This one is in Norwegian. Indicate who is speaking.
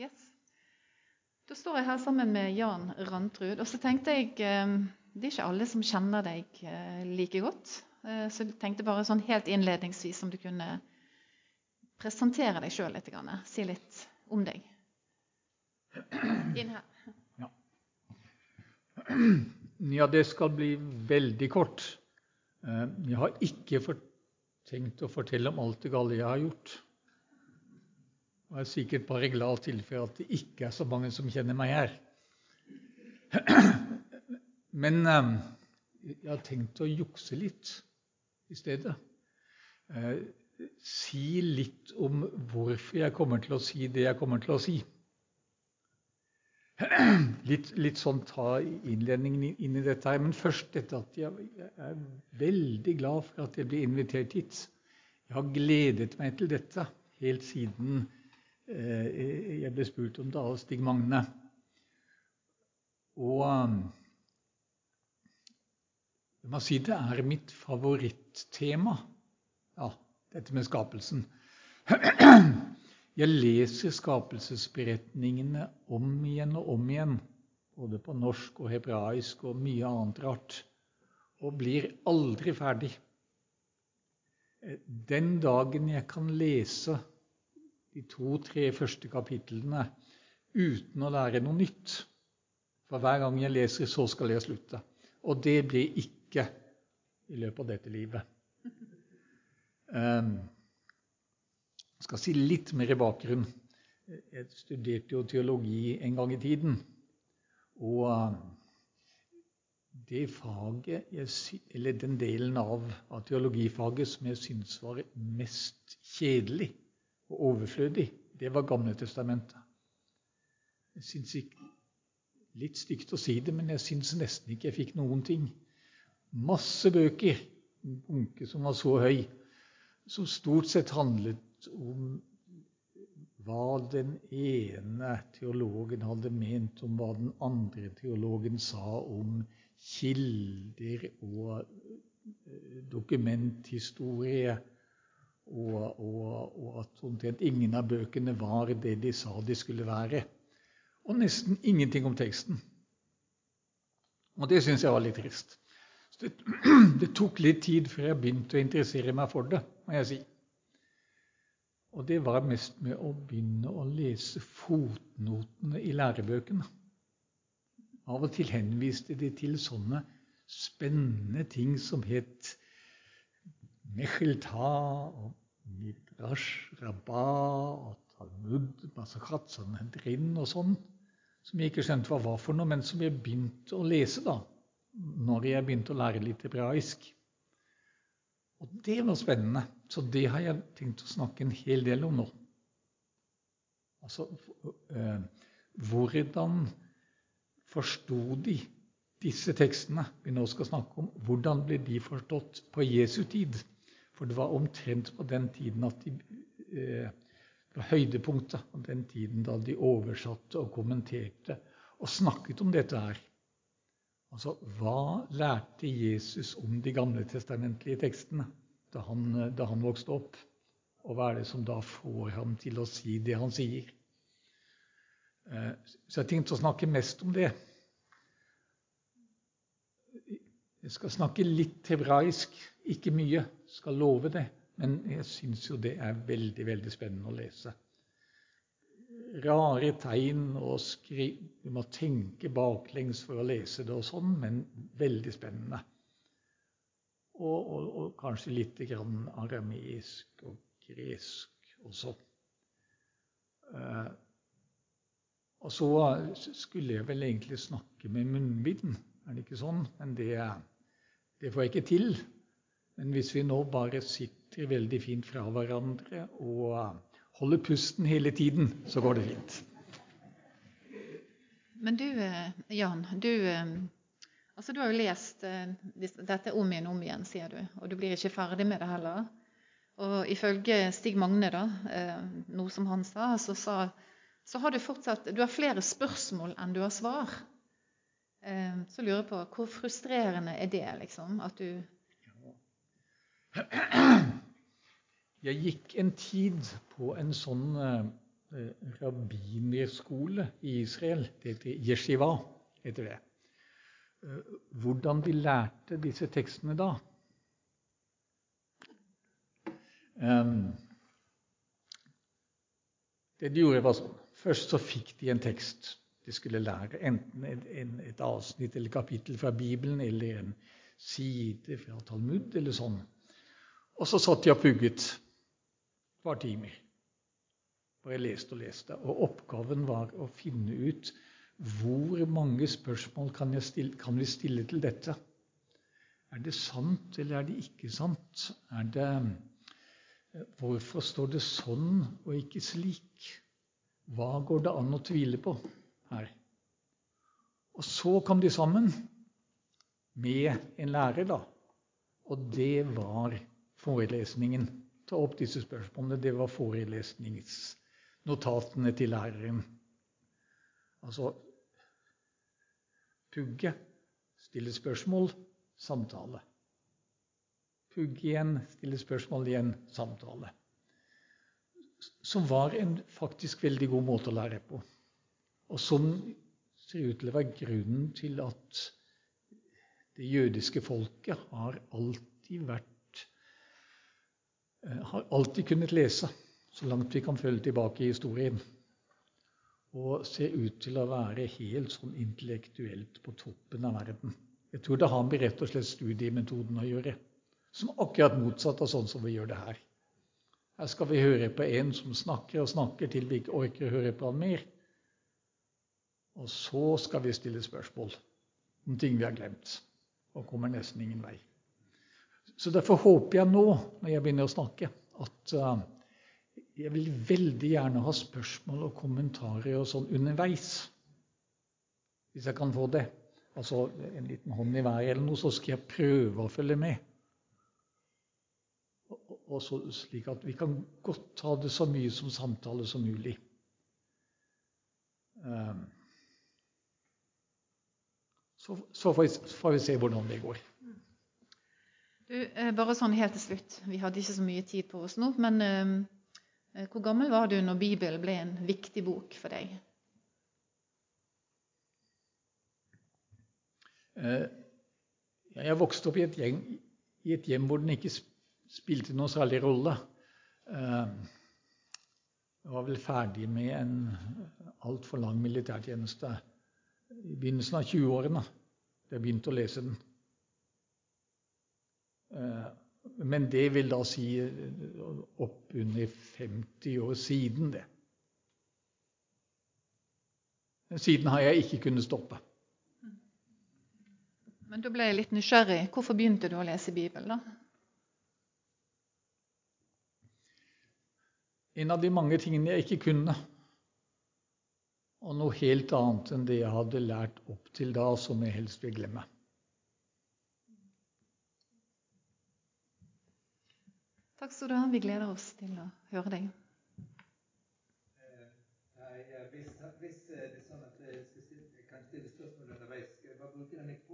Speaker 1: Yes. Da står jeg her sammen med Jan Randtrud. Og så tenkte jeg eh, Det er ikke alle som kjenner deg eh, like godt. Eh, så jeg tenkte bare sånn helt innledningsvis om du kunne presentere deg sjøl litt. Si litt om deg. Inn her.
Speaker 2: Ja. ja, det skal bli veldig kort. Jeg har ikke tenkt å fortelle om alt det gale jeg har gjort. Og jeg er sikkert bare glad tilfelle at det ikke er så mange som kjenner meg her. Men eh, jeg har tenkt å jukse litt i stedet. Eh, si litt om hvorfor jeg kommer til å si det jeg kommer til å si. Litt, litt sånn ta innledningen inn i dette her. Men først dette at jeg, er veldig glad for at jeg blir invitert hit. Jeg har gledet meg til dette helt siden jeg ble spurt om det av Stig Magne. Og um, jeg må si det er mitt favorittema, ja, dette med skapelsen. Jeg leser skapelsesberetningene om igjen og om igjen, både på norsk og hebraisk og mye annet rart, og blir aldri ferdig. Eh, den dagen jeg kan lese de to-tre første kapitlene uten å lære noe nytt. For hver gang jeg leser, så skal jeg slutte. Og det blir ikke i løpet av dette livet. Ehm, jeg skal si litt mer i bakgrunnen. Jeg studerte jo teologi en gang i tiden. Og det faget, eller den delen av, av teologifaget som jeg syntes var mest kjedelig, og overflødig, det var Gamle testamentet. Jeg syns ikke Litt stygt å si det, men jeg syns nesten ikke jeg fikk noen ting. Masse bøker, en bunke som var så høy, som stort sett handlet om hva den ene teologen hadde ment om hva den andre teologen sa om kilder og eh, dokumenthistorie og, og, og at omtrent ingen av bøkene var det de sa de skulle være. Og nesten ingenting om teksten. Og det syns jeg var litt trist. Det, det, tok litt tid før jeg begynte å interessere meg for det, må jeg si. Og det var mest med å begynne å lese fotnotene i lærebøkene. Av og til henviste de til sånne spennende ting som het Mechelta og Midrash Rabbah og Talmud Masakhat, sånn Hedrin og sånn, som jeg ikke skjønte hva var for noe, men som jeg begynte å lese da, når jeg begynte å lære litt hebraisk. Og det var spennende. Så det har jeg tenkt å snakke en hel del om nå. Altså eh, Hvordan forsto de disse tekstene vi nå skal snakke om? Hvordan ble de forstått på Jesu tid? For det var omtrent på den tiden at de eh, var høydepunktet av den tiden da de oversatte og kommenterte og snakket om dette her. Altså, hva lærte Jesus om de gamle testamentlige tekstene da han, da han vokste opp? Og hva er det som da får ham til å si det han sier? Eh, så jeg tenkte å snakke mest om det. Jeg skal snakke litt hebraisk, ikke mye skal love det. Men jeg syns jo det er veldig, veldig spennende å lese. Rare tegn og skriv Du må tenke baklengs for å lese det og sånn, men veldig spennende. Og, og, og kanskje litt grann arameisk og gresk også. Uh, og så skulle jeg vel egentlig snakke med munnbind, er det ikke sånn? Men det, det får jeg ikke til. Men hvis vi nå bare sitter veldig fint fra hverandre og holder pusten hele tiden, så går det fint.
Speaker 1: Men du, eh, Jan, du, eh, altså du har jo lest eh, dette om igjen og om igjen, sier du. Og du blir ikke ferdig med det heller. Og ifølge Stig Magne, da, noe som han sa, så, sa, så har du fortsatt Du har flere spørsmål enn du har svar. Så lurer jeg på hvor frustrerende er det, liksom? At du
Speaker 2: Jeg gikk en tid på en sånn eh, rabbinerskole i Israel. Det heter Yeshiva. heter det. Hvordan de lærte disse tekstene da Det de gjorde, var sånn Først så fikk de en tekst de skulle lære. Enten et, et avsnitt eller kapittel fra Bibelen eller en side fra Talmud eller sånn. Og så satt de og pugget et par timer. Bare leste og leste. Og oppgaven var å finne ut hvor mange spørsmål kan, stille, kan vi stille til dette. Er det sant, eller er det ikke sant? Er det, hvorfor står det sånn og ikke slik? Hva går det an å tvile på her? Og så kom de sammen med en lærer, da. Og det var forelesningen. Ta opp disse spørsmålene. Det var forelesningsnotatene til læreren. Altså pugge, stille spørsmål, samtale. Pugge igjen, stille spørsmål igjen, samtale som var en faktisk veldig god måte å lære på. Og som ser ut til å være grunnen til at det jødiske folket har alltid vært Har alltid kunnet lese, så langt vi kan følge tilbake i historien. Og ser ut til å være helt sånn intellektuelt på toppen av verden. Jeg tror det har med rett og slett studiemetoden å gjøre. Som akkurat motsatt av sånn som vi gjør det her. Her skal vi høre på en som snakker og snakker til vi ikke orker å høre på han mer. Og så skal vi stille spørsmål om ting vi har glemt, og kommer nesten ingen vei. Så Derfor håper jeg nå, når jeg begynner å snakke, at uh, jeg vil veldig gjerne ha spørsmål og kommentarer og sånn underveis. Hvis jeg kan få det. Altså en liten hånd i været eller noe, så skal jeg prøve å følge med og så, slik at vi kan godt ta det så mye som samtale som mulig. Um, så, så får, vi, se hvordan det går.
Speaker 1: Eh, bare sånn helt til slutt. Vi hadde ikke så mye tid på oss nå. Men eh, hvor gammel var du når Bibelen ble en viktig bok for deg?
Speaker 2: Eh, jeg vokste opp i et, gjeng, i et hjem hvor den ikke spilte noen særlig rolle. Jeg eh, var vel ferdig med en altfor lang militærtjeneste i begynnelsen av 20-årene da jeg begynte å lese den. Eh, men det vil da si opp under 50 år siden, det. Siden har jeg ikke kunnet stoppe.
Speaker 1: Men da ble jeg litt nysgjerrig. Hvorfor begynte du å lese Bibelen? da?
Speaker 2: en av de mange tingene jeg ikke kunne. Og noe helt annet enn det jeg hadde lært opp til da, som jeg helst vil glemme.
Speaker 1: Takk skal du ha. Vi gleder oss til å høre deg.
Speaker 3: Hvis, hvis det er sånn at jeg kan stille spørsmål underveis, skal jeg bare bruke den mikrofonen?